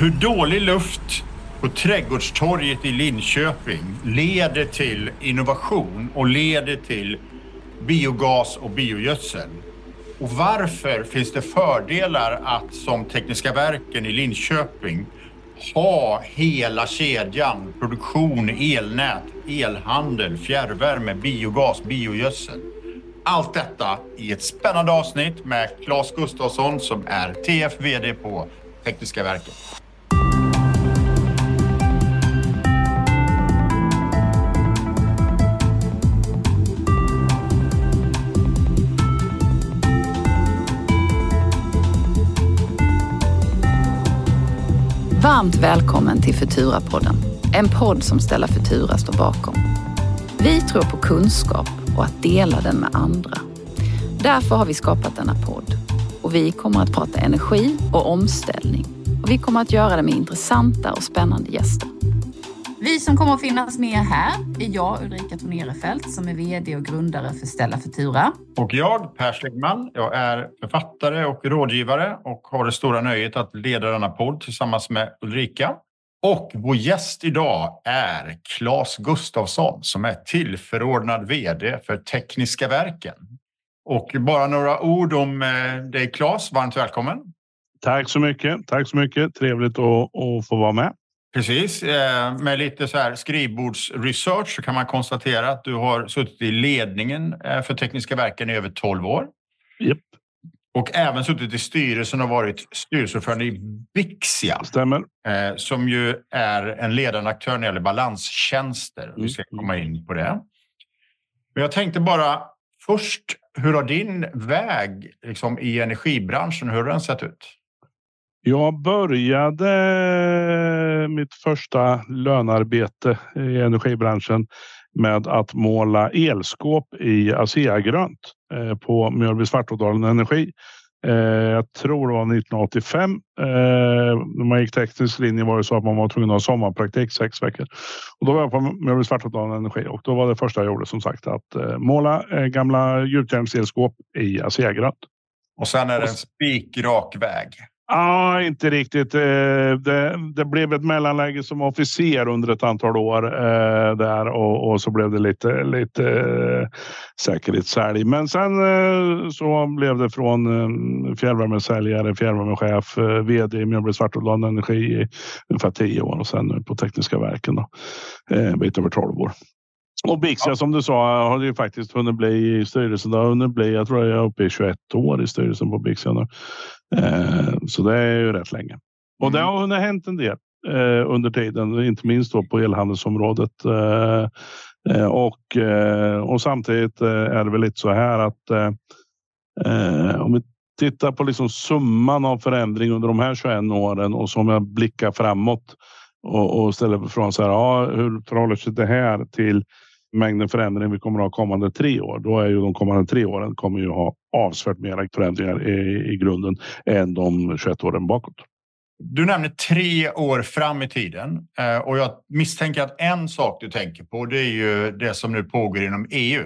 Hur dålig luft på Trädgårdstorget i Linköping leder till innovation och leder till biogas och biogödsel. Och varför finns det fördelar att som Tekniska verken i Linköping ha hela kedjan produktion, elnät, elhandel, fjärrvärme, biogas, biogödsel. Allt detta i ett spännande avsnitt med Claes Gustafsson som är TF VD på Tekniska verken. Varmt välkommen till Futura-podden. En podd som Ställa Futura står bakom. Vi tror på kunskap och att dela den med andra. Därför har vi skapat denna podd. Och vi kommer att prata energi och omställning. Och vi kommer att göra det med intressanta och spännande gäster. Vi som kommer att finnas med här är jag, Ulrika Tornerefelt, som är VD och grundare för Stella Futura. Och jag, Per Stegman. Jag är författare och rådgivare och har det stora nöjet att leda denna podd tillsammans med Ulrika. Och vår gäst idag är Claes Gustafsson som är tillförordnad VD för Tekniska verken. Och bara några ord om eh, dig Claes. Varmt välkommen. Tack så mycket. Tack så mycket. Trevligt att, att få vara med. Precis. Eh, med lite så här skrivbordsresearch så kan man konstatera att du har suttit i ledningen eh, för Tekniska verken i över 12 år. Yep. Och även suttit i styrelsen och varit styrelseordförande i Bixia. Stämmer. Eh, som ju är en ledande aktör när det gäller balanstjänster. Vi ska mm. komma in på det. Men jag tänkte bara först, hur har din väg liksom, i energibranschen, hur har den sett ut? Jag började mitt första lönarbete i energibranschen med att måla elskåp i ASEA-grönt eh, på Mjölby Svartådalen Energi. Eh, jag tror det var 1985. Eh, när man gick teknisk linje var det så att man var tvungen att ha sommarpraktik sex veckor. Och då var jag på Mjölby Svartådalen Energi och då var det första jag gjorde som sagt att måla gamla gjutjärnselskåp i ASEA-grönt. Och sen är det en spikrak väg. Ja, inte riktigt. Eh, det, det, blev ett mellanläge som officer under ett antal år eh, där och, och, så blev det lite, lite eh, säkerhetssälj. Men sen eh, så blev det från eh, fjärrvärmesäljare, fjärrvärmechef, eh, vd i Mjölby Svartådalen Energi i ungefär tio år och sen nu på Tekniska verken då, eh, bit över tolv år. Och Bixia ja. som du sa har ju faktiskt hunnit bli i styrelsen. Det har hunnit bli, jag tror jag är uppe i 21 år i styrelsen på Bixia nu. Eh, så det är ju rätt länge. Och det mm. har hunnit hänt en del eh, under tiden, inte minst då på elhandelsområdet. Eh, eh och, eh, och samtidigt eh, är det väl lite så här att om vi tittar på liksom summan av förändring under de här 21 åren och som jag blickar framåt och, och ställer frågan så här, ja, hur förhåller sig det här till mängden förändring vi kommer att ha kommande tre år. Då är ju de kommande tre åren kommer ju ha avsevärt mer förändringar i, i grunden än de 21 åren bakåt. Du nämner tre år fram i tiden eh, och jag misstänker att en sak du tänker på det är ju det som nu pågår inom EU.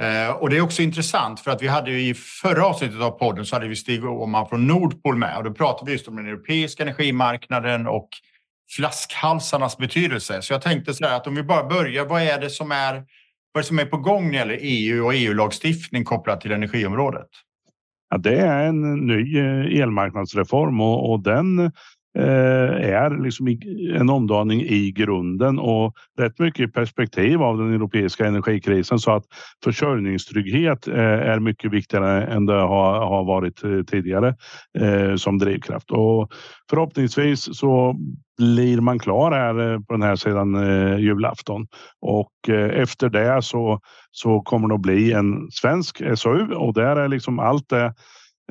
Eh, och det är också intressant för att vi hade ju i förra avsnittet av podden så hade vi Stig Åhman från Nordpol med och då pratade vi just om den europeiska energimarknaden och flaskhalsarnas betydelse. Så jag tänkte så här att om vi bara börjar, vad är det som är, vad är, det som är på gång när det gäller EU och EU-lagstiftning kopplat till energiområdet? Ja, det är en ny eh, elmarknadsreform och, och den Eh, är liksom en omdaning i grunden och rätt mycket perspektiv av den europeiska energikrisen så att försörjningstrygghet eh, är mycket viktigare än det har varit eh, tidigare som drivkraft. Och förhoppningsvis så blir man klar här på den här sidan julafton och efter det så, så kommer det att bli en svensk SOU och där är liksom allt det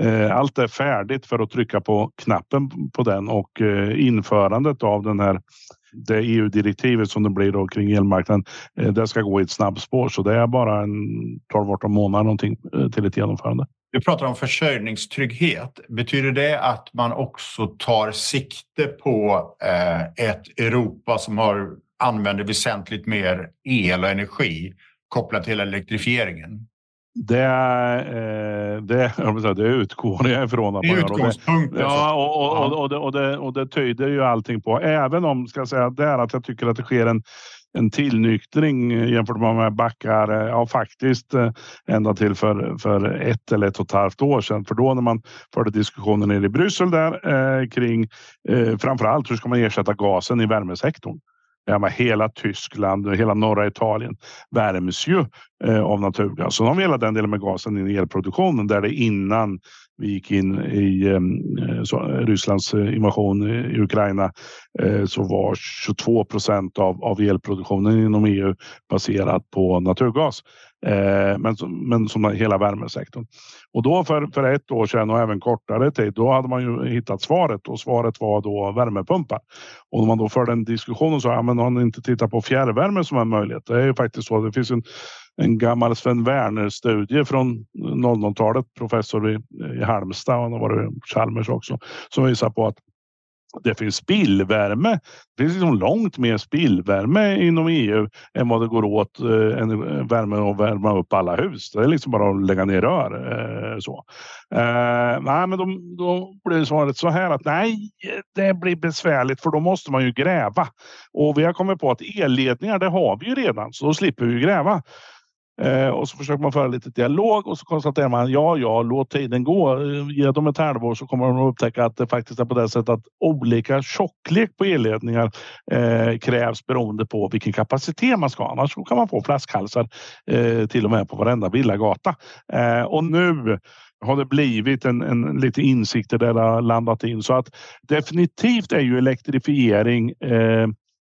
Eh, allt är färdigt för att trycka på knappen på den och eh, införandet av den här det EU-direktivet som det blir då kring elmarknaden. Eh, det ska gå i ett snabbspår så det är bara en 12-18 månader någonting till ett genomförande. Du pratar om försörjningstrygghet. Betyder det att man också tar sikte på ett Europa som har, använder väsentligt mer el och energi kopplat till elektrifieringen? Det, eh, det, det utgår jag ifrån. Att det är utgångspunkten. Ja, och, och, och, och, det, och, det, och det tyder ju allting på. Även om ska jag säga där att jag tycker att det sker en en tillnyktring jämfört med de backar. Eh, ja, faktiskt eh, ända till för, för ett eller ett och ett halvt år sedan. För då när man förde diskussioner nere i Bryssel där eh, kring eh, framförallt hur ska man ersätta gasen i värmesektorn? Ja, men hela Tyskland och hela norra Italien värms ju eh, av naturgas. Så de har vi hela den delen med gasen i elproduktionen där det innan vi gick in i ehm, eh, så, eh, Rysslands eh, invasion i Ukraina så var 22 procent av, av elproduktionen inom EU baserat på naturgas. Men, men som hela värmesektorn. Och då för, för ett år sedan och även kortare tid, då hade man ju hittat svaret och svaret var då värmepumpar. Och om man då förde en diskussion och sa, ja men har ni inte tittat på fjärrvärme som en möjlighet? Det är ju faktiskt så. Det finns en, en gammal Sven Werner-studie från 00-talet, professor i, i Halmstad, och han har varit Chalmers också, som visar på att det finns spillvärme. Det finns liksom långt mer spillvärme inom EU än vad det går åt eh, en värme att värma upp alla hus. Det är liksom bara att lägga ner rör. Eh, så. Eh, nej, men då, då blir svaret så här att nej, det blir besvärligt för då måste man ju gräva. Och vi har kommit på att elledningar, det har vi ju redan, så då slipper vi gräva. Eh, och så försöker man föra lite dialog och så konstaterar man ja, ja, låt tiden gå. Ge dem ett halvår så kommer de att upptäcka att det faktiskt är på det sättet att olika tjocklek på elledningar eh, krävs beroende på vilken kapacitet man ska ha. Annars kan man få flaskhalsar eh, till och med på varenda villagata. Eh, och nu har det blivit en, en lite insikter där det har landat in så att definitivt är ju elektrifiering eh,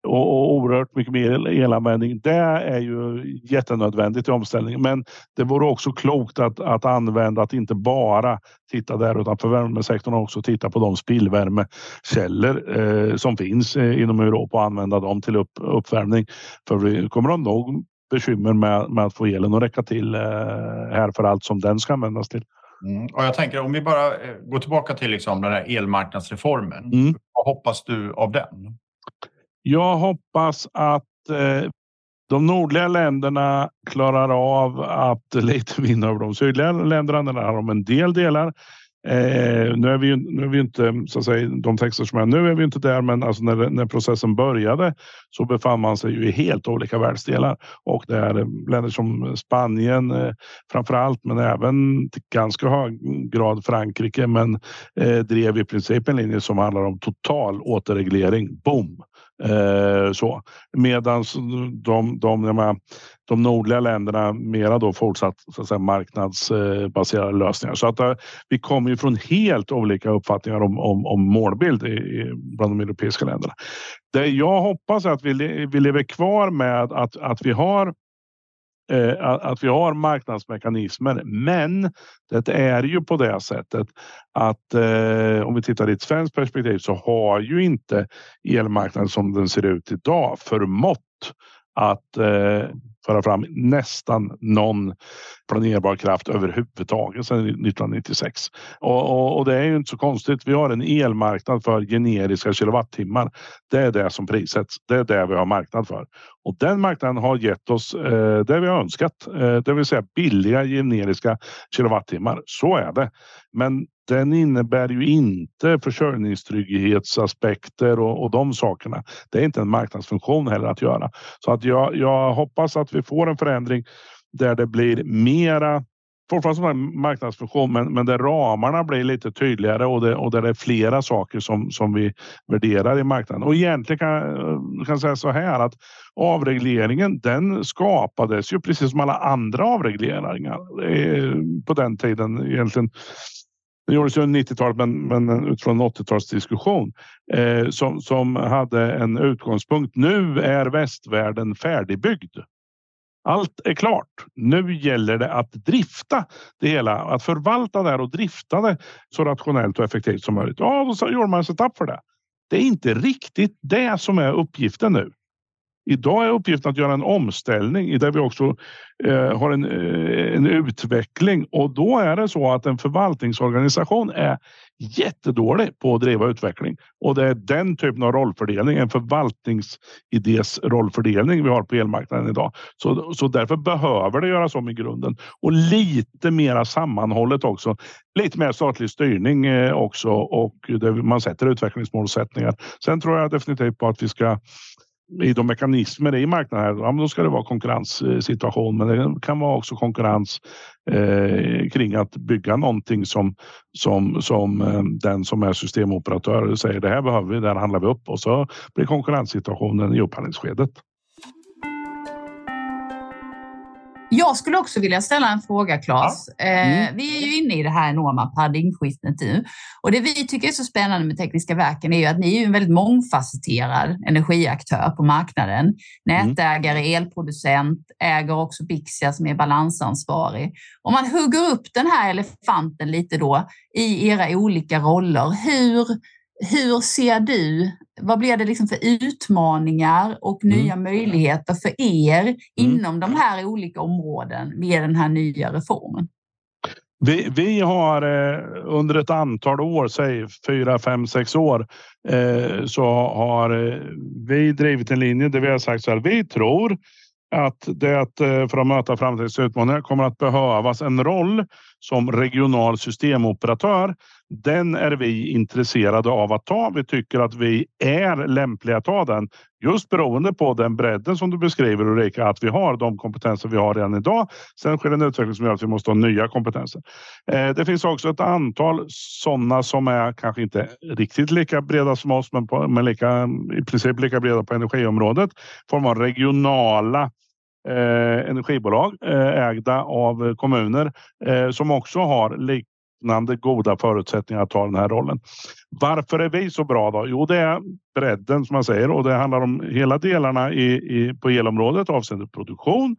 och, och oerhört mycket mer elanvändning. Det är ju jättenödvändigt i omställningen. Men det vore också klokt att, att använda att inte bara titta där utan för värmesektorn också titta på de spillvärmekällor eh, som finns eh, inom Europa och använda dem till upp, uppvärmning. För vi kommer att nog bekymmer med, med att få elen att räcka till eh, här för allt som den ska användas till. Mm. Och jag tänker om vi bara eh, går tillbaka till liksom den här elmarknadsreformen. Mm. Vad hoppas du av den? Jag hoppas att eh, de nordliga länderna klarar av att lite vinna över de sydliga länderna. Där har de en del delar. Eh, nu är vi nu är vi inte, så att säga, de texter som är nu är vi inte där, men alltså när, när processen började så befann man sig ju i helt olika världsdelar och det är eh, länder som Spanien eh, framför allt, men även till ganska hög grad Frankrike, men eh, drev i princip en linje som handlar om total återreglering. Boom! Eh, så. Medan de, de, de, de nordliga länderna mera då fortsatt så att säga, marknadsbaserade lösningar. Så att eh, vi kommer ju från helt olika uppfattningar om, om, om målbild i, i, bland de europeiska länderna. Det jag hoppas är att vi, vi lever kvar med att, att vi har Eh, att vi har marknadsmekanismer. Men det är ju på det sättet att eh, om vi tittar i ett svenskt perspektiv så har ju inte elmarknaden som den ser ut idag förmått att eh, föra fram nästan någon planerbar kraft överhuvudtaget sedan 1996. Och, och, och, det är ju inte så konstigt. Vi har en elmarknad för generiska kilowattimmar. Det är det som prissätts. Det är det vi har marknad för. Och den marknaden har gett oss eh, det vi har önskat, eh, det vill säga billiga generiska kilowattimmar. Så är det. Men den innebär ju inte försörjningstrygghetsaspekter och, och de sakerna. Det är inte en marknadsfunktion heller att göra. Så att jag, jag hoppas att vi får en förändring där det blir mera fortfarande som en marknadsfunktion, men, men där ramarna blir lite tydligare och, det, och där det är flera saker som, som vi värderar i marknaden. Och egentligen kan jag säga så här att avregleringen den skapades ju precis som alla andra avregleringar eh, på den tiden egentligen det gjordes ju 90-talet men, men utifrån 80-talsdiskussion eh, som, som hade en utgångspunkt. Nu är västvärlden färdigbyggd. Allt är klart. Nu gäller det att drifta det hela, att förvalta det här och drifta det så rationellt och effektivt som möjligt. Ja, då gjorde man en setup för det. Det är inte riktigt det som är uppgiften nu. Idag är uppgiften att göra en omställning där vi också eh, har en, eh, en utveckling och då är det så att en förvaltningsorganisation är jättedålig på att driva utveckling och det är den typen av rollfördelning, en förvaltningsidés rollfördelning vi har på elmarknaden idag. Så, så därför behöver det göras om i grunden och lite mera sammanhållet också. Lite mer statlig styrning eh, också och man sätter utvecklingsmålsättningar. Sen tror jag definitivt på att vi ska i de mekanismer i marknaden, ja, men då ska det vara konkurrenssituation. Men det kan vara också konkurrens eh, kring att bygga någonting som, som, som eh, den som är systemoperatör säger det här behöver vi, där handlar vi upp och så blir konkurrenssituationen i upphandlingsskedet. Jag skulle också vilja ställa en fråga, Claes. Ja. Eh, mm. vi är ju inne i det här enorma paradigmskiftet nu och det vi tycker är så spännande med Tekniska verken är ju att ni är en väldigt mångfacetterad energiaktör på marknaden. Nätägare, mm. elproducent, äger också Bixia som är balansansvarig. Om man hugger upp den här elefanten lite då i era olika roller, hur hur ser du, vad blir det liksom för utmaningar och mm. nya möjligheter för er mm. inom de här olika områden med den här nya reformen? Vi, vi har eh, under ett antal år, säg fyra, fem, sex år, eh, så har eh, vi drivit en linje där vi har sagt så här. Vi tror att det för att möta framtidens utmaningar kommer att behövas en roll som regional systemoperatör den är vi intresserade av att ta. Vi tycker att vi är lämpliga att ta den just beroende på den bredden som du beskriver Ulrika, att vi har de kompetenser vi har redan idag. Sen sker en utveckling som gör att vi måste ha nya kompetenser. Eh, det finns också ett antal sådana som är kanske inte riktigt lika breda som oss, men, på, men lika, i princip lika breda på energiområdet. I form av regionala eh, energibolag eh, ägda av kommuner eh, som också har lik, liknande goda förutsättningar att ta den här rollen. Varför är vi så bra då? Jo, det är bredden som man säger och det handlar om hela delarna i, i på elområdet avseende produktion,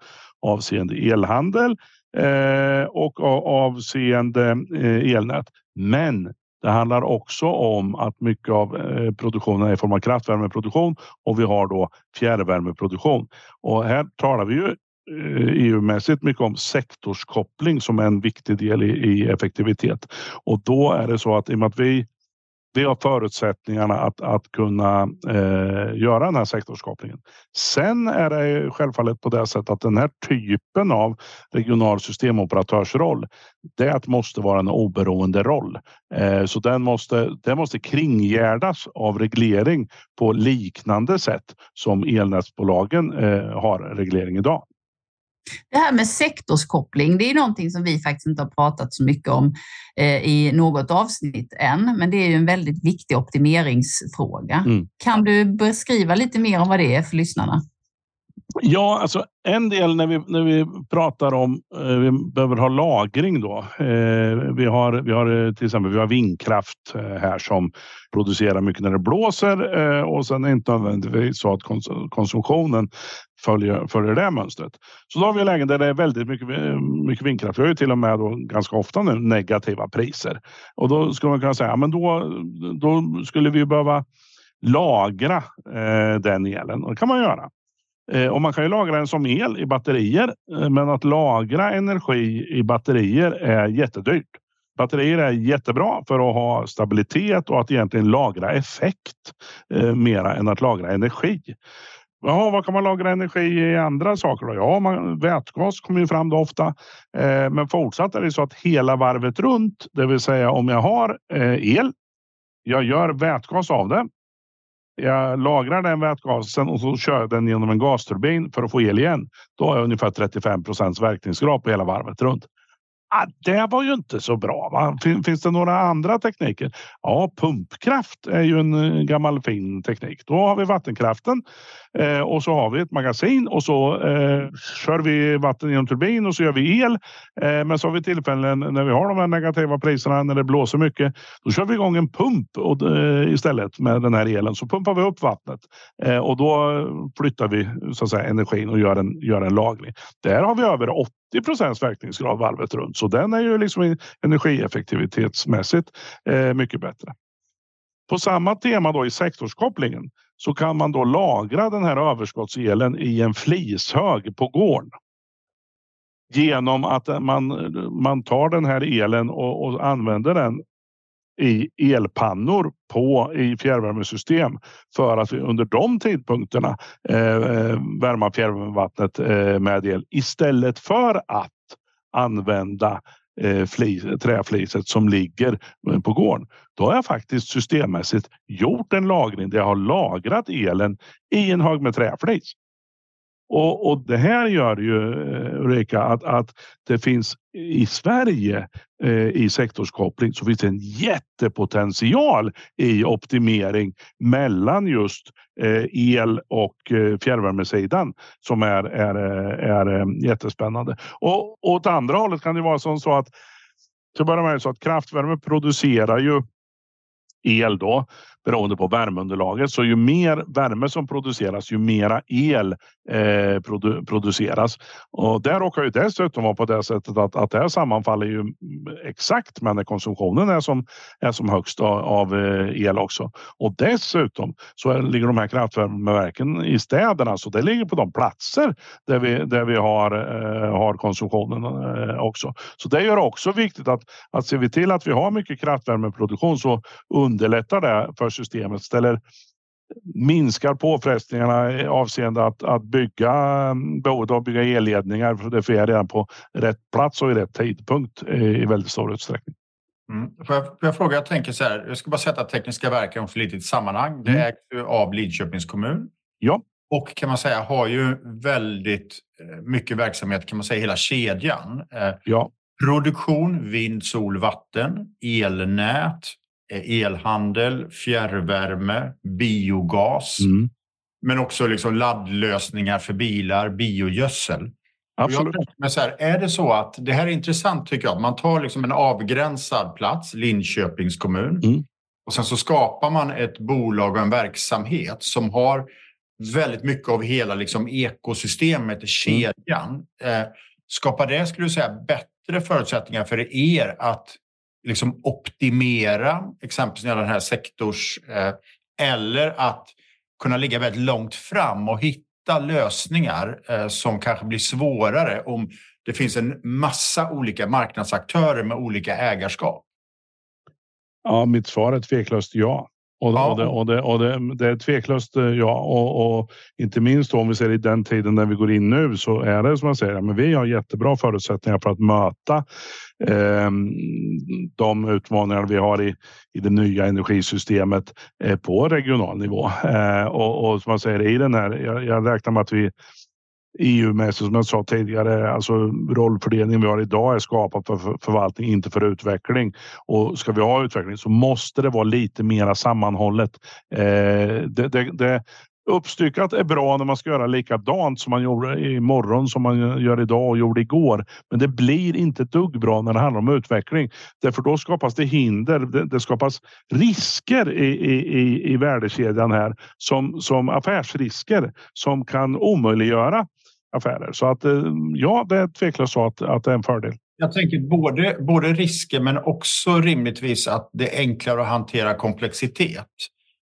avseende elhandel eh, och avseende eh, elnät. Men det handlar också om att mycket av eh, produktionen är i form av kraftvärmeproduktion och vi har då fjärrvärmeproduktion. Och här talar vi ju Eh, e EU-mässigt mycket om sektorskoppling som är en viktig del i, i, effektivitet. Och då är det så att i och med att vi, vi har förutsättningarna att, att kunna eh, göra den här sektorskopplingen. Sen är det självfallet på det sättet att den här typen av regional systemoperatörsroll det måste vara en oberoende roll. Eh, så den måste, den måste kringgärdas av reglering på liknande sätt som elnätsbolagen eh, har reglering idag. Det här med sektorskoppling, det är någonting som vi faktiskt inte har pratat så mycket om eh, i något avsnitt än, men det är ju en väldigt viktig optimeringsfråga. Mm. Kan du beskriva lite mer om vad det är för lyssnarna? Ja, alltså en del när vi, när vi pratar om eh, vi behöver ha lagring då. Eh, vi, har, vi har eh, till exempel vi har vindkraft eh, här som producerar mycket när det blåser eh, och sen är det inte nödvändigtvis så att kons konsumtionen följer, följer det mönstret. Så då har vi lägen där det är väldigt mycket, eh, mycket vindkraft. Vi har ju till och med då ganska ofta nu negativa priser och då skulle man kunna säga, men då, då skulle vi behöva lagra eh, den elen och det kan man göra. Eh, och man kan ju lagra den som el i batterier, eh, men att lagra energi i batterier är jättedyrt. Batterier är jättebra för att ha stabilitet och att egentligen lagra effekt eh, mera än att lagra energi. Ja, vad kan man lagra energi i andra saker? Då? Ja, man, vätgas kommer ju fram då ofta. Eh, men fortsatt är det så att hela varvet runt, det vill säga om jag har eh, el, jag gör vätgas av det jag lagrar den vätgasen och så kör jag den genom en gasturbin för att få el igen. Då har jag ungefär 35 procents verkningsgrad på hela varvet runt. Ah, det var ju inte så bra. Va? Finns det några andra tekniker? Ja, pumpkraft är ju en eh, gammal fin teknik. Då har vi vattenkraften eh, och så har vi ett magasin och så eh, kör vi vatten genom turbin och så gör vi el. Eh, men så har vi tillfällen när vi har de här negativa priserna när det blåser mycket. Då kör vi igång en pump och, eh, istället med den här elen så pumpar vi upp vattnet eh, och då flyttar vi så att säga, energin och gör den gör den laglig. Där har vi över 80 procents verkningsgrad varvet runt, så den är ju liksom energieffektivitetsmässigt eh, mycket bättre. På samma tema då i sektorskopplingen så kan man då lagra den här överskottselen i en flishög på gården. Genom att man, man tar den här elen och, och använder den i elpannor på i fjärrvärmesystem för att vi under de tidpunkterna eh, eh värma fjärrvattnet eh, med el istället för att använda eh, flis, träfliset som ligger eh, på gården. Då har jag faktiskt systemmässigt gjort en lagring där jag har lagrat elen i en hög med träflis. Och, och det här gör ju eh, Ulrika att, att det finns i Sverige eh, i sektorskoppling så finns det en jättepotential i optimering mellan just eh, el och eh, fjärrvärmesidan som är, är, eh, är eh, jättespännande. Och, och åt andra hållet kan det vara som så att till börja med så att kraftvärme producerar ju el då beroende på värmeunderlaget. Så ju mer värme som produceras, ju mera el eh, produ produceras. Och där råkar ju dessutom vara på det sättet att, att det här sammanfaller ju exakt med när konsumtionen är som, är som högst av, av eh, el också. Och dessutom så ligger de här kraftvärmeverken i städerna, så det ligger på de platser där vi, där vi har, eh, har konsumtionen eh, också. Så det gör också viktigt att, att ser vi till att vi har mycket kraftvärmeproduktion så underlättar det för systemet ställer minskar påfrestningarna avseende att, att bygga behovet av bygga elledningar för det sker redan på rätt plats och i rätt tidpunkt i väldigt stor utsträckning. Mm. Får, jag, får jag fråga, jag tänker så här, jag ska bara sätta Tekniska verken för lite i sammanhang. Det mm. ägs av Lidköpings kommun. Ja. Och kan man säga har ju väldigt eh, mycket verksamhet, kan man säga hela kedjan. Eh, ja. Produktion, vind, sol, vatten, elnät, elhandel, fjärrvärme, biogas. Mm. Men också liksom laddlösningar för bilar, biogödsel. Absolut. Men så här, är det så att, det här är intressant tycker jag, man tar liksom en avgränsad plats, Linköpings kommun, mm. och sen så skapar man ett bolag och en verksamhet som har väldigt mycket av hela liksom ekosystemet, mm. kedjan. Mm. Eh, skapar det, skulle du säga, bättre förutsättningar för er att liksom optimera exempelvis den här sektors... Eh, eller att kunna ligga väldigt långt fram och hitta lösningar eh, som kanske blir svårare om det finns en massa olika marknadsaktörer med olika ägarskap? Ja, mitt svar är tveklöst ja. Och, ja. och, det, och, det, och det, det, är tveklöst eh, ja. Och, och, inte minst om vi ser i den tiden där vi går in nu så är det som jag säger, men vi har jättebra förutsättningar för att möta eh, de utmaningar vi har i, i det nya energisystemet eh, på regional nivå. Eh, och, och som jag säger i den här, jag, jag räknar med att vi EU-mässigt som jag sa tidigare, alltså rollfördelningen vi har idag är skapad för förvaltning, inte för utveckling. Och ska vi ha utveckling så måste det vara lite mera sammanhållet. Eh, det, det, det, uppstyckat är bra när man ska göra likadant som man gjorde i morgon som man gör idag och gjorde igår. Men det blir inte ett dugg bra när det handlar om utveckling. Därför då skapas det hinder. Det, det skapas risker i, i, i, i värdekedjan här som, som affärsrisker som kan omöjliggöra affärer. Så att eh, ja, det är tveklöst så att, att det är en fördel. Jag tänker både, både risker men också rimligtvis att det är enklare att hantera komplexitet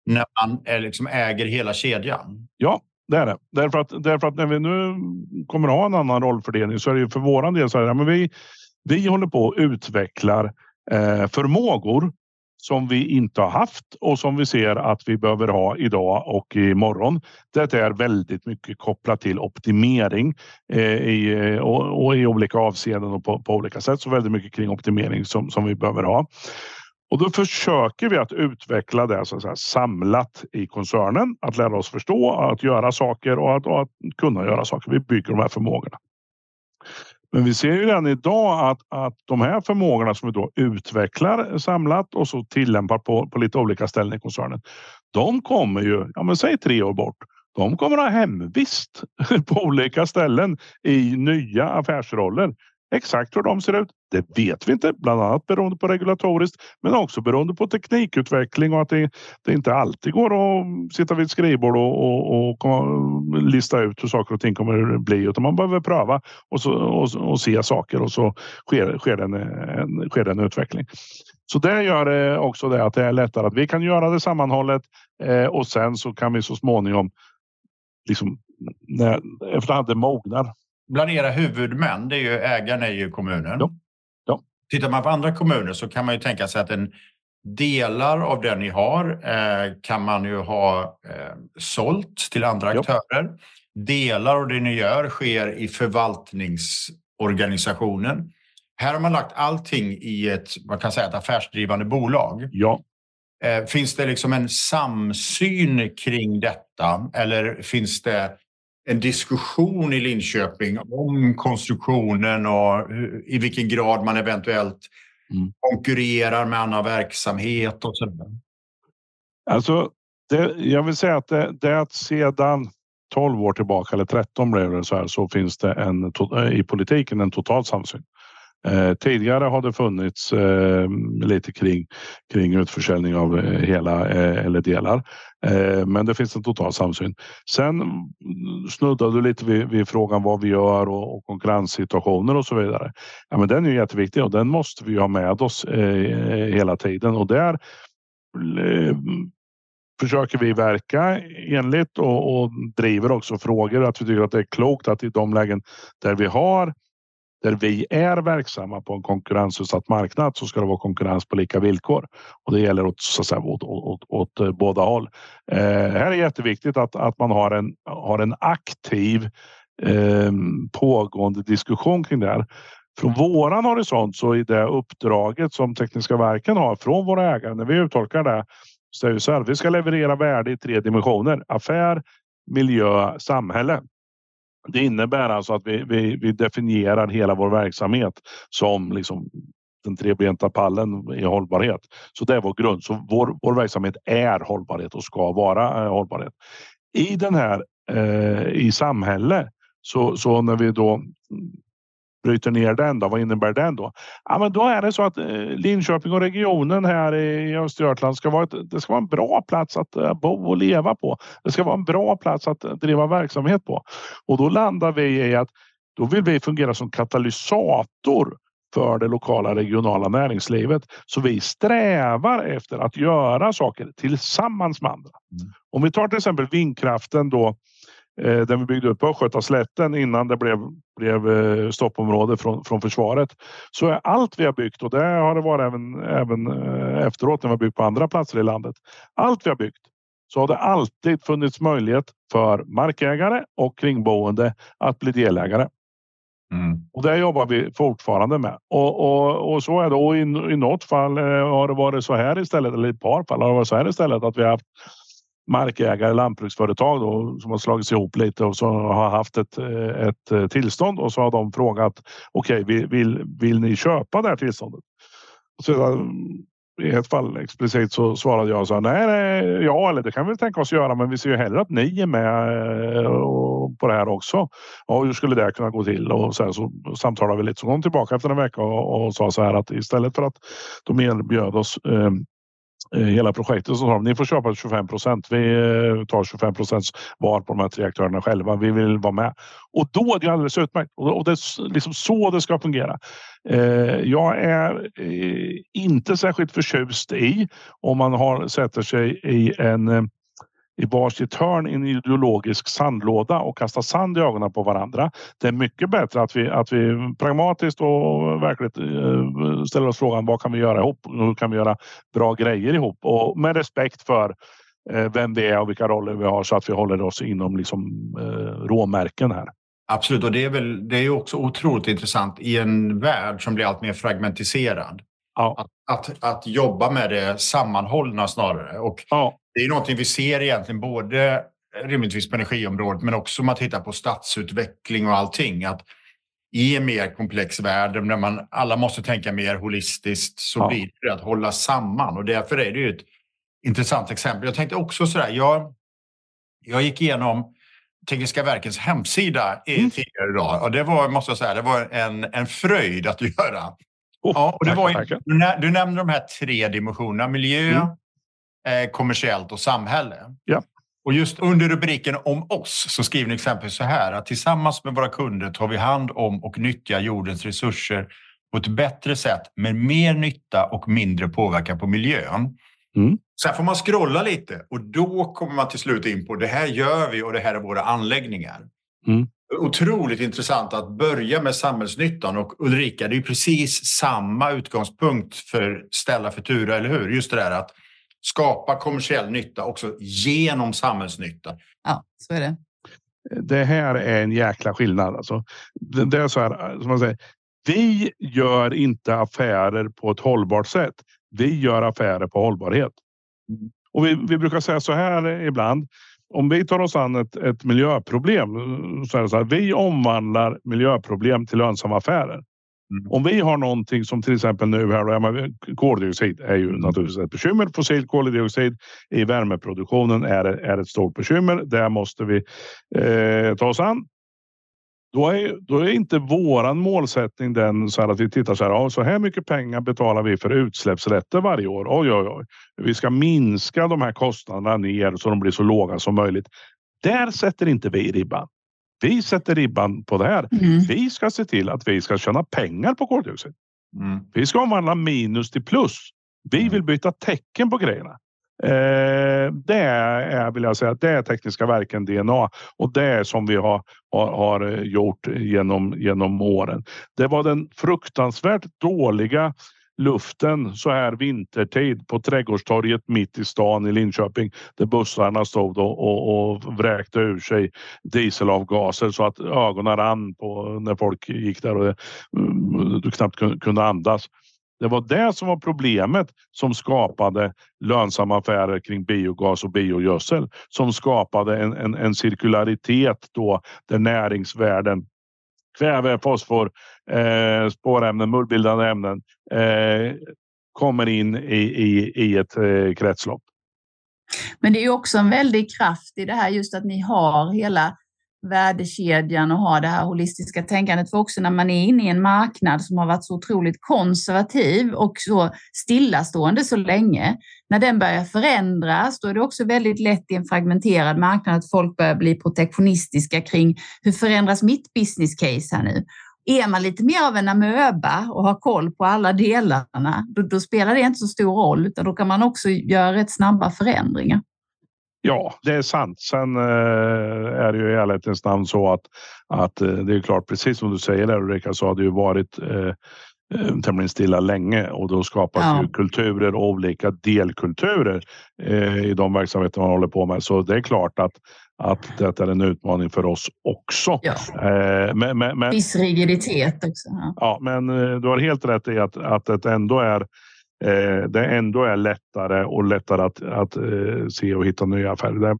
när man är, liksom äger hela kedjan. Ja, det är det. Därför att, därför att när vi nu kommer ha en annan rollfördelning så är det ju för våran del så här, men vi, vi håller på och utvecklar eh, förmågor som vi inte har haft och som vi ser att vi behöver ha idag och imorgon. Det är väldigt mycket kopplat till optimering eh, i, eh, och, och, i olika avseenden och på, på, olika sätt. Så väldigt mycket kring optimering som, som vi behöver ha. Och då försöker vi att utveckla det så att säga, samlat i koncernen. Att lära oss förstå, att göra saker och att, och att kunna göra saker. Vi bygger de här förmågorna. Men vi ser ju redan idag att, att de här förmågorna som vi då utvecklar samlat och så tillämpar på, på lite olika ställen i koncernen. De kommer ju, ja men säg tre år bort. De kommer att ha hemvist på olika ställen i nya affärsroller. Exakt hur de ser ut, det vet vi inte, bland annat beroende på regulatoriskt, men också beroende på teknikutveckling och att det, det inte alltid går att sitta vid ett skrivbord och, och, och, lista ut hur saker och ting kommer att bli, utan man behöver pröva och, så, och, och se saker och så sker, sker, en, en, sker en utveckling. Så det gör det också det att det är lättare att vi kan göra det sammanhållet eh, och sen så kan vi så småningom liksom när, efterhand det mognar bland era huvudmän, det är ju ägaren är ju kommunen. Ja. Ja. Tittar man på andra kommuner så kan man ju tänka sig att en delar av det ni har eh, kan man ju ha eh, sålt till andra ja. aktörer. Delar av det ni gör sker i förvaltningsorganisationen. Här har man lagt allting i ett, man kan säga ett affärsdrivande bolag. Ja. Eh, finns det liksom en samsyn kring detta eller finns det en diskussion i Linköping om konstruktionen och i vilken grad man eventuellt mm. konkurrerar med annan verksamhet och så Alltså, det, jag vill säga att det, det att sedan 12 år tillbaka eller 13 blev det så här så finns det en i politiken en total samsyn. Eh, tidigare har det funnits eh, lite kring, kring utförsäljning av eh, hela eller delar. Men det finns en total samsyn. Sen snuddade du lite vid, vid frågan vad vi gör och, och, konkurrenssituationer och så vidare. Ja, men den är jätteviktig och den måste vi ha med oss hela tiden och där försöker vi verka enligt och, och driver också frågor att vi tycker att det är klokt att i de lägen där vi har där vi är verksamma på en konkurrensutsatt marknad så ska det vara konkurrens på lika villkor och det gäller åt, så att säga, åt, åt, åt, åt eh, båda håll. Eh, här är jätteviktigt att, att man har en, har en aktiv eh, pågående diskussion kring det här. Från våran horisont så i det uppdraget som Tekniska verken har från våra ägare när vi uttolkar det så är det så här, vi ska leverera värde i tre dimensioner. Affär, miljö, samhälle. Det innebär alltså att vi, vi, vi definierar hela vår verksamhet som liksom den trebenta pallen i hållbarhet. Så det är vår grund. Så vår, vår verksamhet är hållbarhet och ska vara eh, hållbarhet. I den här eh, i samhälle så, så när vi då bryter ner den då, vad innebär den då? Ja, men då är det så att eh, Linköping och regionen här i Östergötland ska vara, ett, det ska vara en bra plats att eh, bo och leva på. Det ska vara en bra plats att driva verksamhet på och då landar vi i att då vill vi fungera som katalysator för det lokala regionala näringslivet. Så vi strävar efter att göra saker tillsammans med andra. Mm. Om vi tar till exempel vindkraften då eh, den vi byggde upp på Östgötaslätten innan det blev, blev eh, stoppområde från, från försvaret. Så är allt vi har byggt och det har det varit även, även eh, efteråt när vi har byggt på andra platser i landet. Allt vi har byggt så har det alltid funnits möjlighet för markägare och kringboende att bli delägare. Mm. Och det jobbar vi fortfarande med. Och, och, och så är det. Och i, i något fall eh, har det varit så här istället, eller i ett par fall har det varit så här istället att vi har haft markägare, lantbruksföretag då, som har slagits ihop lite och så har haft ett, eh, ett eh, tillstånd och så har de frågat okej, okay, vill, vill ni köpa det här tillståndet? Så eh, i ett fall explicit så svarade jag så nej, nej, ja, eller det kan vi tänka oss göra, men vi ser ju hellre att ni är med på det här också. Och hur skulle det kunna gå till? Och sen så samtalade vi lite. Så kom tillbaka efter en vecka och, och sa så här att istället för att de erbjöd oss Eh, Eh, hela projektet så sa de ni får köpa 25 procent. Vi eh, tar 25 procents var på de här tre aktörerna själva. Vi vill vara med och då är det alldeles utmärkt och det är liksom så det ska fungera. Eh, jag är inte särskilt förtjust i om man har sätter sig i en i varsitt hörn i en ideologisk sandlåda och kasta sand i ögonen på varandra. Det är mycket bättre att vi, att vi pragmatiskt och verkligt eh, ställer oss frågan vad kan vi göra ihop? Hur kan vi göra bra grejer ihop? Och med respekt för eh, vem det är och vilka roller vi har så att vi håller oss inom liksom, eh, råmärken här. Absolut, och det är, väl, det är också otroligt intressant i en värld som blir allt mer fragmentiserad. Ja. Att, att, att jobba med det sammanhållna snarare. Och ja. Det är någonting vi ser egentligen både rimligtvis på energiområdet men också om man tittar på stadsutveckling och allting. Att i en mer komplex värld där man alla måste tänka mer holistiskt så ja. blir det att hålla samman och därför är det ju ett intressant exempel. Jag tänkte också så där, jag, jag gick igenom Tekniska verkens hemsida mm. tidigare idag. Och det var, måste jag säga, det var en, en fröjd att göra. Oh, ja, och det tack, var, tack. Du, du nämnde de här tre dimensionerna. Miljö, mm. Eh, kommersiellt och samhälle. Ja. Och just under rubriken om oss så skriver ni exempelvis så här att tillsammans med våra kunder tar vi hand om och nyttjar jordens resurser på ett bättre sätt med mer nytta och mindre påverkan på miljön. Mm. Sen får man scrolla lite och då kommer man till slut in på det här gör vi och det här är våra anläggningar. Mm. Otroligt intressant att börja med samhällsnyttan och Ulrika, det är precis samma utgångspunkt för Ställa Futura, eller hur? Just det där att skapa kommersiell nytta också genom samhällsnytta. Ja, så är det. Det här är en jäkla skillnad. Alltså, det är så här, som man säger, vi gör inte affärer på ett hållbart sätt. Vi gör affärer på hållbarhet. Och vi, vi brukar säga så här ibland. Om vi tar oss an ett, ett miljöproblem så är det så här. Vi omvandlar miljöproblem till lönsamma affärer. Mm. Om vi har någonting som till exempel nu här, då, koldioxid är ju naturligtvis ett bekymmer. Fossil koldioxid i värmeproduktionen är, är ett stort bekymmer. Det måste vi eh, ta oss an. Då är, då är inte våran målsättning den så här att vi tittar så här. Ja, så här mycket pengar betalar vi för utsläppsrätter varje år. Oj, oj, oj. Vi ska minska de här kostnaderna ner så de blir så låga som möjligt. Där sätter inte vi ribban. Vi sätter ribban på det här. Mm. Vi ska se till att vi ska tjäna pengar på koldioxid. Mm. Vi ska omvandla minus till plus. Vi mm. vill byta tecken på grejerna. Eh, det är, vill jag säga, det är tekniska verken DNA och det är som vi har, har, har, gjort genom, genom åren. Det var den fruktansvärt dåliga luften så här vintertid på Trädgårdstorget mitt i stan i Linköping där bussarna stod och, och, och vräkte ur sig dieselavgaser så att ögonen rann på när folk gick där och eh, du knappt kunde andas. Det var det som var problemet som skapade lönsamma affärer kring biogas och biogödsel som skapade en, en, en cirkularitet då där näringsvärden kväve, fosfor, eh, spårämnen, mullbildande ämnen eh, kommer in i, i, i ett eh, kretslopp. Men det är också en väldig kraft i det här just att ni har hela värdekedjan och ha det här holistiska tänkandet. För också när man är inne i en marknad som har varit så otroligt konservativ och så stillastående så länge, när den börjar förändras, då är det också väldigt lätt i en fragmenterad marknad att folk börjar bli protektionistiska kring hur förändras mitt business case här nu? Är man lite mer av en amöba och har koll på alla delarna, då, då spelar det inte så stor roll, utan då kan man också göra rätt snabba förändringar. Ja, det är sant. Sen eh, är det ju i ärlighetens namn så att, att eh, det är klart, precis som du säger där Ulrika, så har det ju varit eh, eh, tämligen stilla länge och då skapas ja. ju kulturer och olika delkulturer eh, i de verksamheter man håller på med. Så det är klart att, att det är en utmaning för oss också. Ja. Eh, men, men, men, Viss rigiditet också. Ja, ja men du har helt rätt i att, att det ändå är eh, det ändå är lättare och lättare att, att eh, se och hitta nya affärer.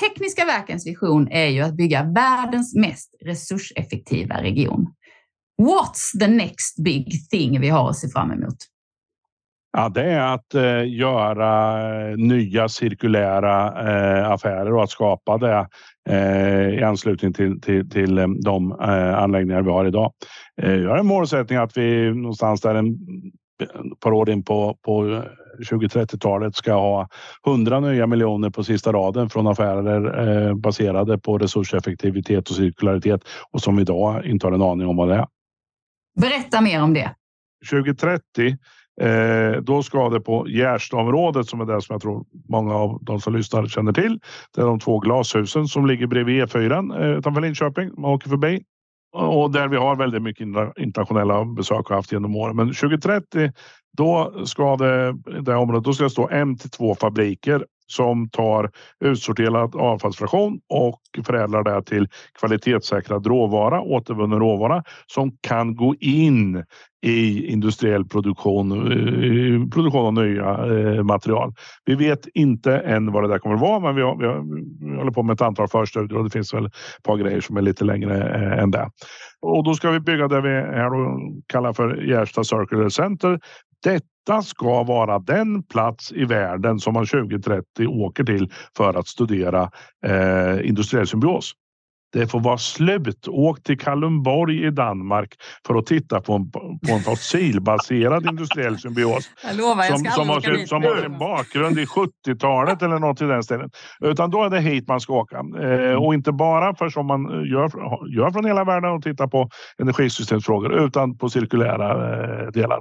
Tekniska Verkens vision är ju att bygga världens mest resurseffektiva region. What's the next big thing vi har att se fram emot? Ja, det är att eh, göra nya cirkulära eh, affärer och att skapa det eh, i anslutning till, till, till eh, de eh, anläggningar vi har idag. Eh, jag har en målsättning att vi någonstans där en par år in på, på 2030-talet ska ha 100 nya miljoner på sista raden från affärer eh, baserade på resurseffektivitet och cirkularitet och som idag inte har en aning om vad det är. Berätta mer om det. 2030 Eh, då ska det på Gärstaområdet som är det som jag tror många av de som lyssnar känner till. Det är de två glashusen som ligger bredvid E4 eh, utanför Linköping. Man åker förbi och där vi har väldigt mycket internationella besök och haft genom åren. Men 2030 då ska det, det området, då ska det stå en till två fabriker som tar utsorterad avfallsfraktion och förädlar det till kvalitetssäkrad råvara, återvunnen råvara som kan gå in i industriell produktion, eh, produktion av nya eh, material. Vi vet inte än vad det där kommer att vara, men vi, har, vi, har, vi håller på med ett antal förstudier och det finns väl ett par grejer som är lite längre eh, än det. Och då ska vi bygga det vi här kallar för Gärsta Circular Center detta ska vara den plats i världen som man 2030 åker till för att studera eh, industriell symbios. Det får vara slut. Åk till Kalundborg i Danmark för att titta på en, på en fossilbaserad industriell symbios. Jag lovar, jag ska som, som, har, sin, som har sin bakgrund i 70-talet eller något i den stilen. Utan då är det hit man ska åka. Eh, och inte bara för som man gör, gör från hela världen och titta på energisystemsfrågor utan på cirkulära eh, delar.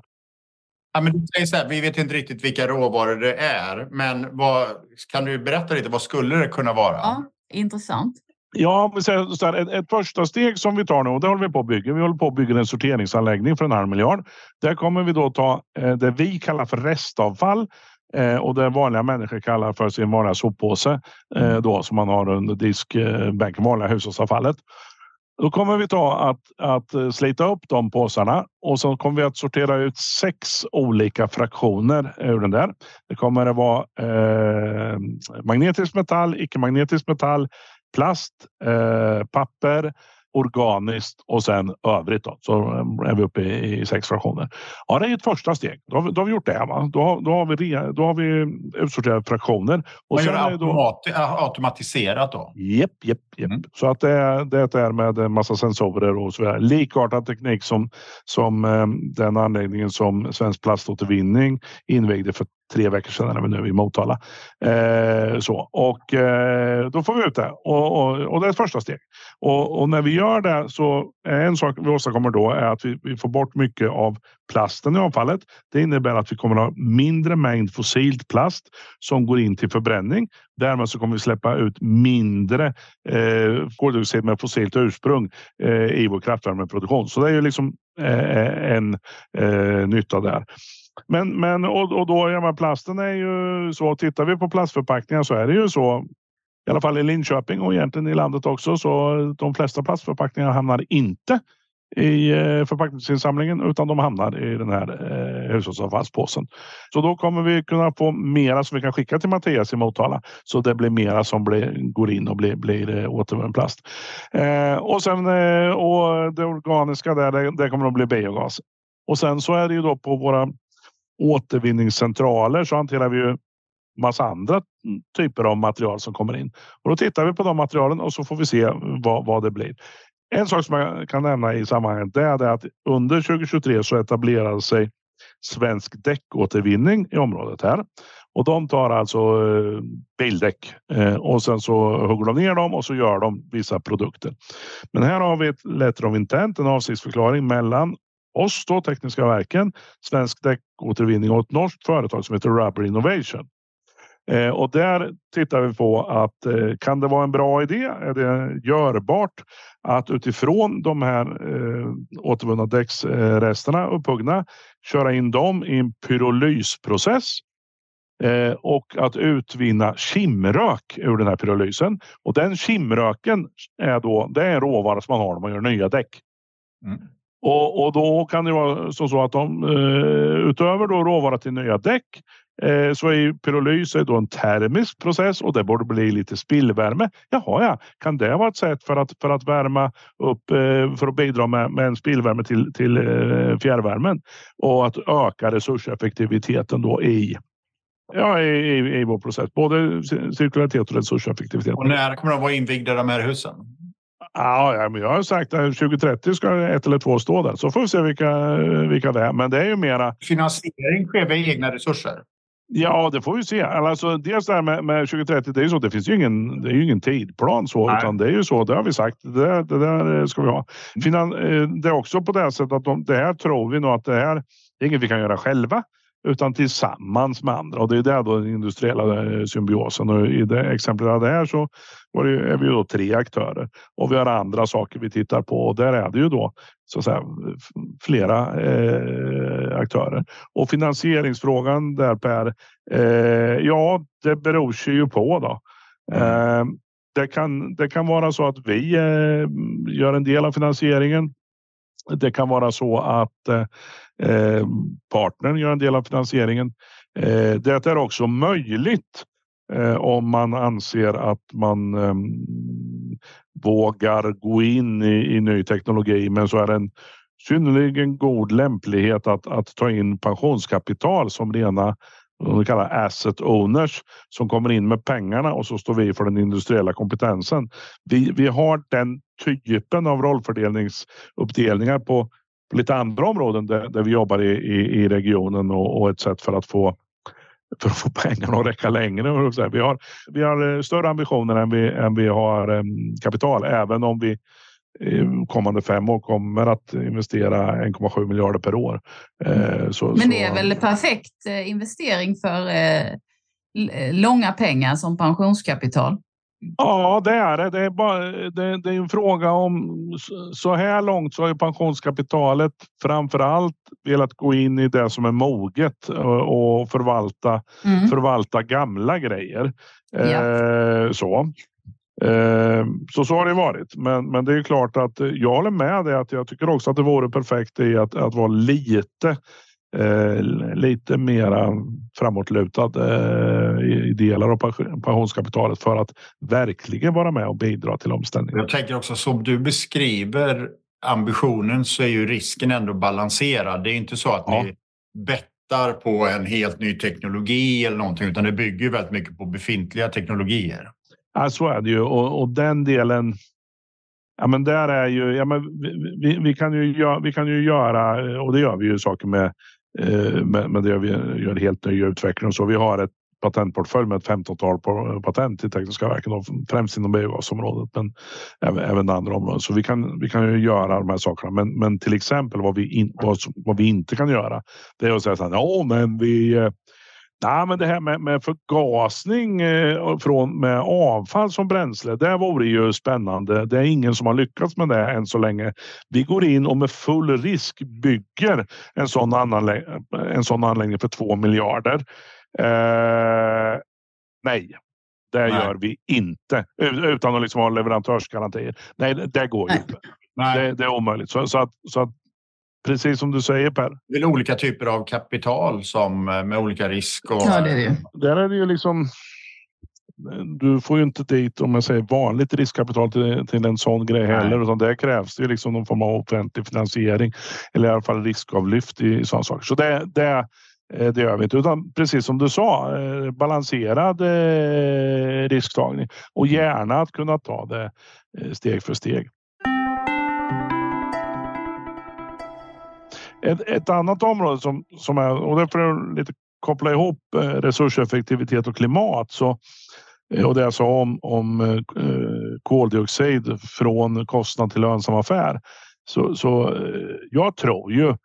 Ja, men du säger så här, vi vet inte riktigt vilka råvaror det är, men vad, kan du berätta lite, vad skulle det kunna vara? Ja, intressant. Ja, vi säger så här, ett, ett första steg som vi tar nu och det håller vi på att bygga. Vi håller på att bygga en sorteringsanläggning för en halv miljard. Där kommer vi då ta eh, det vi kallar för restavfall eh, och det vanliga människor kallar för sin vanliga soppåse eh, då som man har under diskbänken, vanliga hushållsavfallet. Då kommer vi ta att, att eh, slita upp de påsarna och så kommer vi att sortera ut sex olika fraktioner ur den där. Det kommer att vara eh, magnetisk metall, icke-magnetisk metall, plast, eh, papper, organiskt och sen övrigt. Då. Så är vi uppe i, i sex fraktioner. Ja, det är ett första steg. Då har vi, då har vi gjort det. Va? Då, har, då, har vi, re- då har vi utsorterat fraktioner. Och Man gör det är det då, automat, äh, automatiserat då? Japp, japp, japp. Mm. Så att det, är- det är med massa sensorer och så vidare. Likartad teknik som, som eh, den anläggningen som Svensk Plaståtervinning invigde för tre veckor sedan när vi nu är i Motala. Eh, så. Och eh, då får vi ut det och, och, och det är ett första steg. Och, och när vi gör det så är en sak vi åstadkommer då är att vi, vi får bort mycket av plasten i avfallet. Det innebär att vi kommer att ha mindre mängd fossilt plast som går in till förbränning. Därmed så kommer vi släppa ut mindre eh, koldioxid med fossilt ursprung eh, i vår kraftvärmeproduktion. Så det är ju liksom eh, eh en eh, nytta där. Men, men och, och då, ja, men plasten är ju så. Tittar vi på plastförpackningar så är det ju så. I alla fall i Linköping och egentligen i landet också. Så de flesta plastförpackningar hamnar inte i eh, förpackningsinsamlingen utan de hamnar i den här eh, hushållsavfallspåsen. Så då kommer vi kunna få mera som vi kan skicka till Mattias i Motala. Så det blir mera som blir, går in och blir, blir eh, återvunnen plast. Eh, och sen eh, och det organiska där, det, det kommer att bli biogas. Och sen så är det ju då på våra återvinningscentraler så hanterar vi ju massa andra typer av material som kommer in. Och då tittar vi på de materialen och så får vi se vad, vad det blir. En sak som jag kan nämna i sammanhanget är det att under 2023 så etablerade sig Svensk däckåtervinning i området här. Och de tar alltså eh, bildäck eh, och sen så hugger de ner dem och så gör de vissa produkter. Men här har vi ett letter of intent, en avsiktsförklaring mellan oss då, Tekniska verken, Svensk däckåtervinning och ett norskt företag som heter Rubber Innovation. Eh, och där tittar vi på att eh, kan det vara en bra idé? Är det görbart att utifrån de här eh, återvunna däcksresterna upphuggna köra in dem i en pyrolysprocess eh, och att utvinna kimrök ur den här pyrolysen. Och den kimröken är då det är en råvara som man har när man gör nya däck. Mm. Och, och då kan det vara så, så att de eh, utöver då råvara till nya däck eh, så är pyrolys är då en termisk process och det borde bli lite spillvärme. Jaha, ja, kan det vara ett sätt för att för att värma upp eh, för att bidra med, med en spillvärme till till eh, fjärrvärmen och att öka resurseffektiviteten då i Ja, i, i, i vår process. Både cirkularitet och resurseffektivitet. Och när kommer de vara invigda de här husen? Ja, men jag har sagt att 2030 ska ett eller två stå där. Så får vi se vilka, vilka det är. Men det är ju mera Finansiering sker med egna resurser. Ja, det får vi se. Alltså, dels det här med, med 2030, det är ju så. Det finns ju ingen, det är ingen tidplan så, Nej. utan det är ju så. Det har vi sagt. Det, det där ska vi ha. Finan, eh, det är också på det sättet att de, det här tror vi nog att det här det är inget vi kan göra själva utan tillsammans med andra och det är där då den industriella eh, symbiosen och i det exemplet hade här så var det, är vi då tre aktörer och vi har andra saker vi tittar på och där är det ju då så att säga flera eh, aktörer och finansieringsfrågan där Per. Eh, ja, det beror sig ju på då. Eh, det kan, det kan vara så att vi eh, gör en del av finansieringen. Det kan vara så att eh, eh, partnern gör en del av finansieringen. Eh, det är också möjligt Eh, om man anser att man eh, vågar gå in i, i ny teknologi men så är det en synnerligen god lämplighet att, att ta in pensionskapital som rena de kallar asset owners som kommer in med pengarna och så står vi för den industriella kompetensen. Vi, vi har den typen av rollfördelningsuppdelningar på, på lite andra områden där, där vi jobbar i, i, i regionen och, och, ett sätt för att få för att få pengarna att räcka längre. Vi har, vi har eh, större ambitioner än vi, än vi har um, kapital, även om vi kommande fem år kommer att investera 1,7 miljarder per år. Eh, så, Men det är väl perfekt eh, investering för eh, långa pengar som pensionskapital? Ja, det är det. Det är, bara, det, det är en fråga om så här långt så har ju pensionskapitalet framför allt velat gå in i det som är moget och förvalta, mm. förvalta gamla grejer. Ja. Eh, så. Eh, så så har det varit. Men, men det är klart att jag håller med dig att jag tycker också att det vore perfekt i att, att vara lite eh, lite mera framåtlutad eh, i, delar av pensionskapitalet för att verkligen vara med och bidra till omställningen. Jag tänker också som du beskriver ambitionen så är ju risken ändå balanserad. Det är inte så att ja. ni bettar på en helt ny teknologi eller någonting utan det bygger väldigt mycket på befintliga teknologier. Ja, så är det ju och, och den delen. Ja, men där är ju. Ja, men vi, vi, kan ju vi kan ju göra och det gör vi ju saker med. Eh, men, men det det vi gör helt nya utveckling och så. Vi har ett patentportfölj med ett 15-tal patent i Tekniska verken, främst inom biogasområdet, men även, även andra områden. Så vi kan, vi kan ju göra de här sakerna. Men, men till exempel vad vi, in, vad, vad vi inte kan göra, det är att säga så här, ja, men vi, eh, Nej, men det här med, med förgasning eh, från, med avfall som bränsle, det vore ju spännande. Det är ingen som har lyckats med det än så länge. Vi går in och med full risk bygger en sån, anlägg en sån anläggning för två miljarder. Eh, nej, det nej. gör vi inte utan att liksom ha leverantörsgarantier. Nej, det går ju inte. Det, det, är omöjligt. Så, så, att, så att Precis som du säger Per. Det är olika typer av kapital som eh, med olika risk. Och... Ja, det är det. Där är det ju liksom. Du får ju inte dit om jag säger vanligt riskkapital till, till en sån grej heller, Nej. utan där krävs det ju liksom någon form av offentlig finansiering eller i alla fall riskavlyft i sådana saker. Så det, det, eh, det gör vi inte, utan precis som du sa, eh, balanserad risktagning och gärna att kunna ta det steg för steg. Ett, ett annat område som, som är, och det får jag lite koppla ihop eh, resurseffektivitet och klimat. Så, eh, och det jag sa om, om eh, koldioxid från kostnad till lönsam affär. Så, så jag tror ju,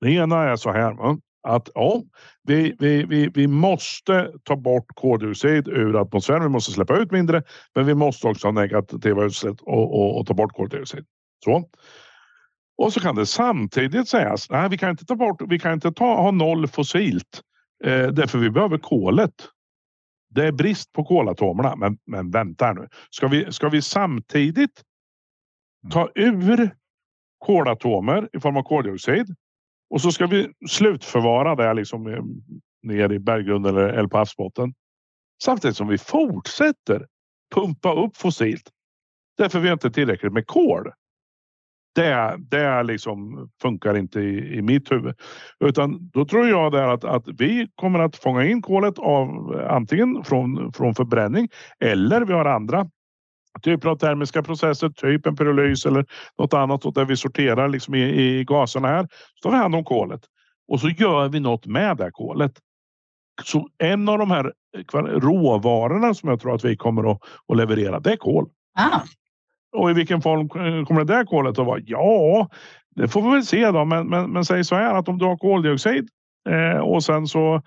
det ena är så här att ja, vi, vi, vi, vi måste ta bort koldioxid ur atmosfären. Vi måste släppa ut mindre, men vi måste också ha negativa utsläpp och, och, och ta bort koldioxid. Så. Och så kan det samtidigt sägas, nej vi kan inte ta bort, vi kan inte ta, ha noll fossilt. Eh, därför vi behöver kolet. Det är brist på kolatomerna. Men, men vänta nu. Ska vi, ska vi samtidigt ta ur kolatomer i form av koldioxid och så ska vi slutförvara det liksom ner i berggrunden eller, eller på havsbotten. Samtidigt som vi fortsätter pumpa upp fossilt. Därför vi har inte tillräckligt med kol det, det liksom funkar inte i, i mitt huvud. Utan då tror jag där att, att vi kommer att fånga in kolet av antingen från, från förbränning eller vi har andra typer av termiska processer, typ en pyrolys eller något annat där vi sorterar liksom i, i gaserna här. Så tar vi hand om kolet och så gör vi något med det kolet. Så en av de här eh, råvarorna som jag tror att vi kommer att, att leverera, det är kol. Ah. Och i vilken form eh, kommer det där kolet att vara? Ja, det får vi väl se då. Men, men, men säg så här att om du har koldioxid eh, och sen så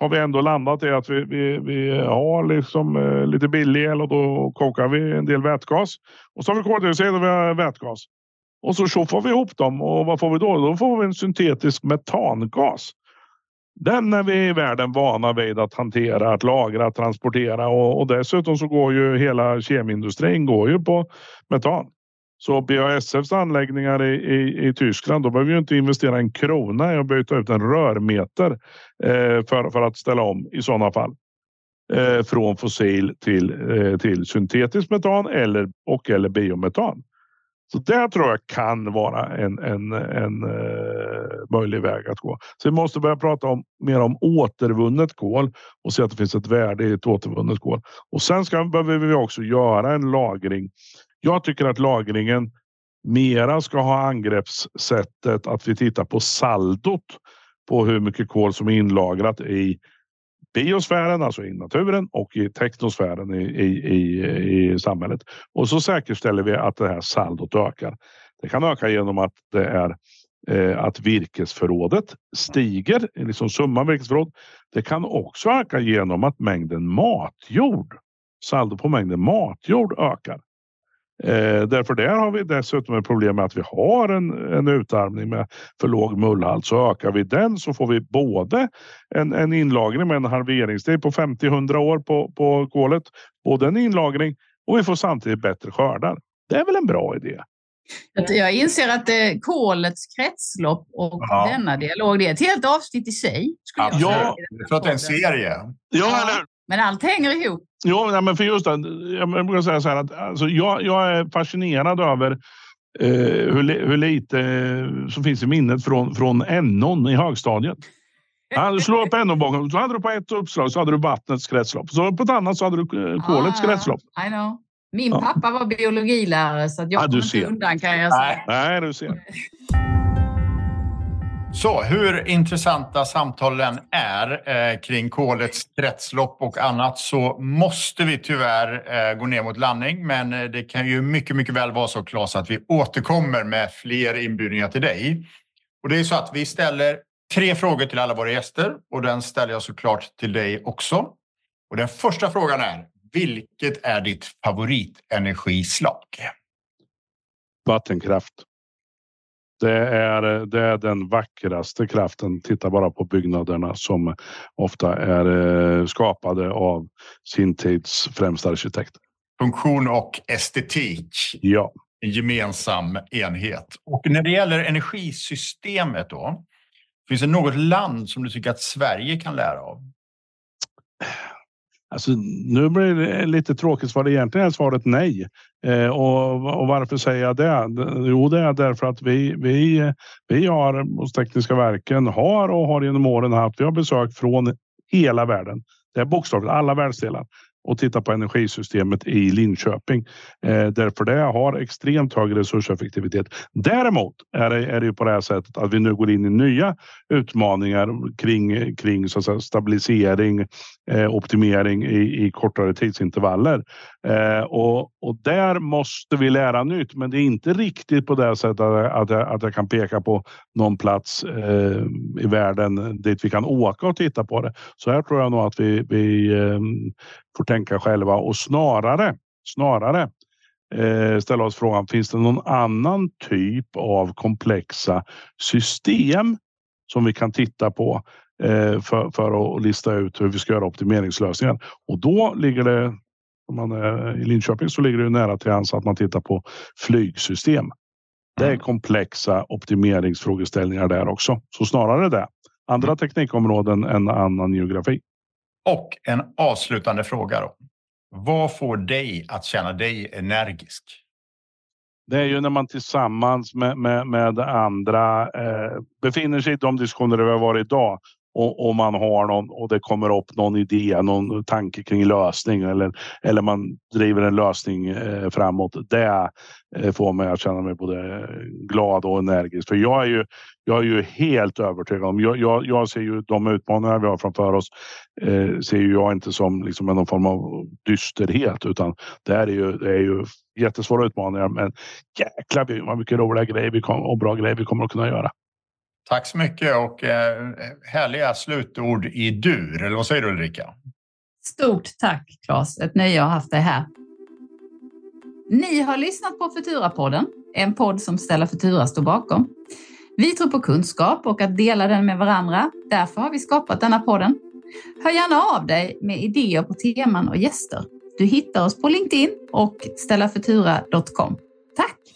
har vi ändå landat i att vi, vi, vi har liksom eh, lite billig el och då kokar vi en del vätgas. Och så har vi koldioxid och vi har vätgas. Och så tjoffar vi ihop dem och vad får vi då? Då får vi en syntetisk metangas. Den är vi i världen vana vid att hantera, att lagra, att transportera och, och dessutom så går ju hela kemindustrin går ju på metan. Så BASFs anläggningar i, i, i Tyskland, då behöver vi inte investera en krona i att byta ut en rörmeter eh, för, för att ställa om i sådana fall. Eh, från fossil till, eh, till syntetisk metan eller, och eller biometan. Så det tror jag kan vara en, en, en uh, möjlig väg att gå. Så vi måste börja prata om, mer om återvunnet kol och se att det finns ett värde i ett återvunnet kol. Och sen ska, behöver vi också göra en lagring. Jag tycker att lagringen mera ska ha angreppssättet att vi tittar på saldot på hur mycket kol som är inlagrat i biosfären, alltså i naturen och i teknosfären i, i, i, i samhället. Och så säkerställer vi att det här saldot ökar. Det kan öka genom att det är eh, att virkesförrådet stiger, liksom summan virkesförråd. Det kan också öka genom att mängden matjord, saldo på mängden matjord ökar. Eh, därför där har vi dessutom ett problem med att vi har en, en utarmning med för låg mullhalt. Så ökar vi den så får vi både en, en inlagring med en halveringstid på 50-100 år på, på kolet. Både en inlagring och vi får samtidigt bättre skördar. Det är väl en bra idé? Jag inser att det, eh, kolets kretslopp och ja. denna dialog, det är ett helt avsnitt i sig. Skulle jag ja, för att det är en serie. Ja, eller men allt hänger ihop. Ja, men för just det. Jag brukar säga så här att alltså, jag, jag är fascinerad över eh, hur, hur lite eh, som finns i minnet från, från NOn i högstadiet. Ja, slå upp NO-boken, så hade du på ett uppslag så hade du vattnets kretslopp. Så på ett annat så hade du eh, kolets ah, kretslopp. I know. Min pappa var biologilärare så jag ja, kommer inte undan kan jag säga. Nej, du ser. Så hur intressanta samtalen är eh, kring kolets kretslopp och annat så måste vi tyvärr eh, gå ner mot landning. Men eh, det kan ju mycket, mycket väl vara så Claes att vi återkommer med fler inbjudningar till dig. Och det är så att vi ställer tre frågor till alla våra gäster och den ställer jag såklart till dig också. Och den första frågan är, vilket är ditt favoritenergislag? Vattenkraft. Det är, det är den vackraste kraften. Titta bara på byggnaderna som ofta är eh, skapade av sin tids främsta arkitekter. Funktion och estetik. Ja. En gemensam enhet. Och när det gäller energisystemet då? Finns det något land som du tycker att Sverige kan lära av? Alltså, nu blir det lite tråkigt svar. Egentligen är svaret nej. Eh, och, och, varför säger jag det? Jo, det är därför att vi, vi, vi har hos Tekniska verken har och har genom åren haft. Vi har besök från hela världen. Det är bokstavligt alla världsdelar och titta på energisystemet i Linköping. Eh, därför det har extremt hög resurseffektivitet. Däremot är det, är det ju på det här sättet att vi nu går in i nya utmaningar kring, kring så att säga, stabilisering, eh, optimering i, i kortare tidsintervaller. Eh, och, och där måste vi lära nytt, men det är inte riktigt på det sättet att, jag, att jag kan peka på någon plats eh, i världen dit vi kan åka och titta på det. Så här tror jag nog att vi, vi eh, får tänka själva och snarare, snarare eh, ställa oss frågan, finns det någon annan typ av komplexa system som vi kan titta på eh, för, för att lista ut hur vi ska göra optimeringslösningar? Och då ligger det, om man är i Linköping så ligger det nära till hands att man tittar på flygsystem. Det är mm. komplexa optimeringsfrågeställningar där också, så snarare det. Andra mm. teknikområden än annan geografi. Och en avslutande fråga då. Vad får dig att känna dig energisk? Det är ju när man tillsammans med, med, med andra eh, befinner sig i de diskussioner vi har varit idag och, och, man har någon och det kommer upp någon idé, någon tanke kring lösning eller, eller man driver en lösning eh, framåt. Det eh, får mig att känna mig både glad och energisk. För jag är ju, jag är ju helt övertygad om, jag, jag, jag ser ju de utmaningar vi har framför oss, eh, ser ju jag inte som liksom någon form av dysterhet utan det är ju, det är ju jättesvåra utmaningar men jäklar vad mycket roliga grejer vi kom, och bra grejer vi kommer att kunna göra. Tack så mycket och eh, härliga slutord i dur. Eller vad säger du Ulrika? Stort tack Claes, ett nöje att ha haft dig här. Ni har lyssnat på Futura-podden, en podd som Stella Futura står bakom. Vi tror på kunskap och att dela den med varandra. Därför har vi skapat denna podden. Hör gärna av dig med idéer på teman och gäster. Du hittar oss på LinkedIn och stellafutura.com. Tack!